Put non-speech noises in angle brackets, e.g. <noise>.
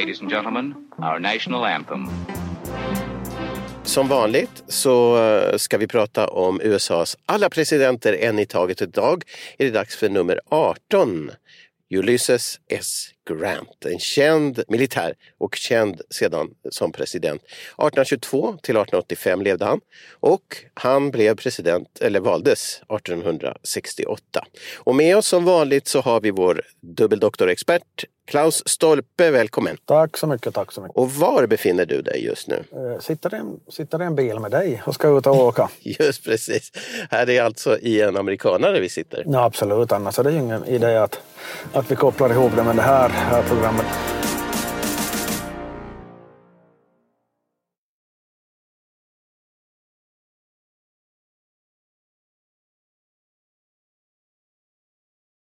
Ladies and gentlemen, our national anthem. Som vanligt så eh, ska vi prata om USAs alla presidenter en i taget. Idag är det dags för nummer 18. Ulysses S. Grant, en känd militär och känd sedan som president. 1822 till 1885 levde han och han blev president, eller valdes 1868. Och med oss som vanligt så har vi vår dubbeldoktorexpert Klaus Stolpe, välkommen! Tack så mycket, tack så mycket. Och var befinner du dig just nu? Eh, sitter i en, sitter i en bil med dig och ska ut och åka. <laughs> Just precis. Här är alltså i en amerikanare vi sitter. Ja, absolut, annars är det ju ingen idé att, att vi kopplar ihop det med det här, här programmet.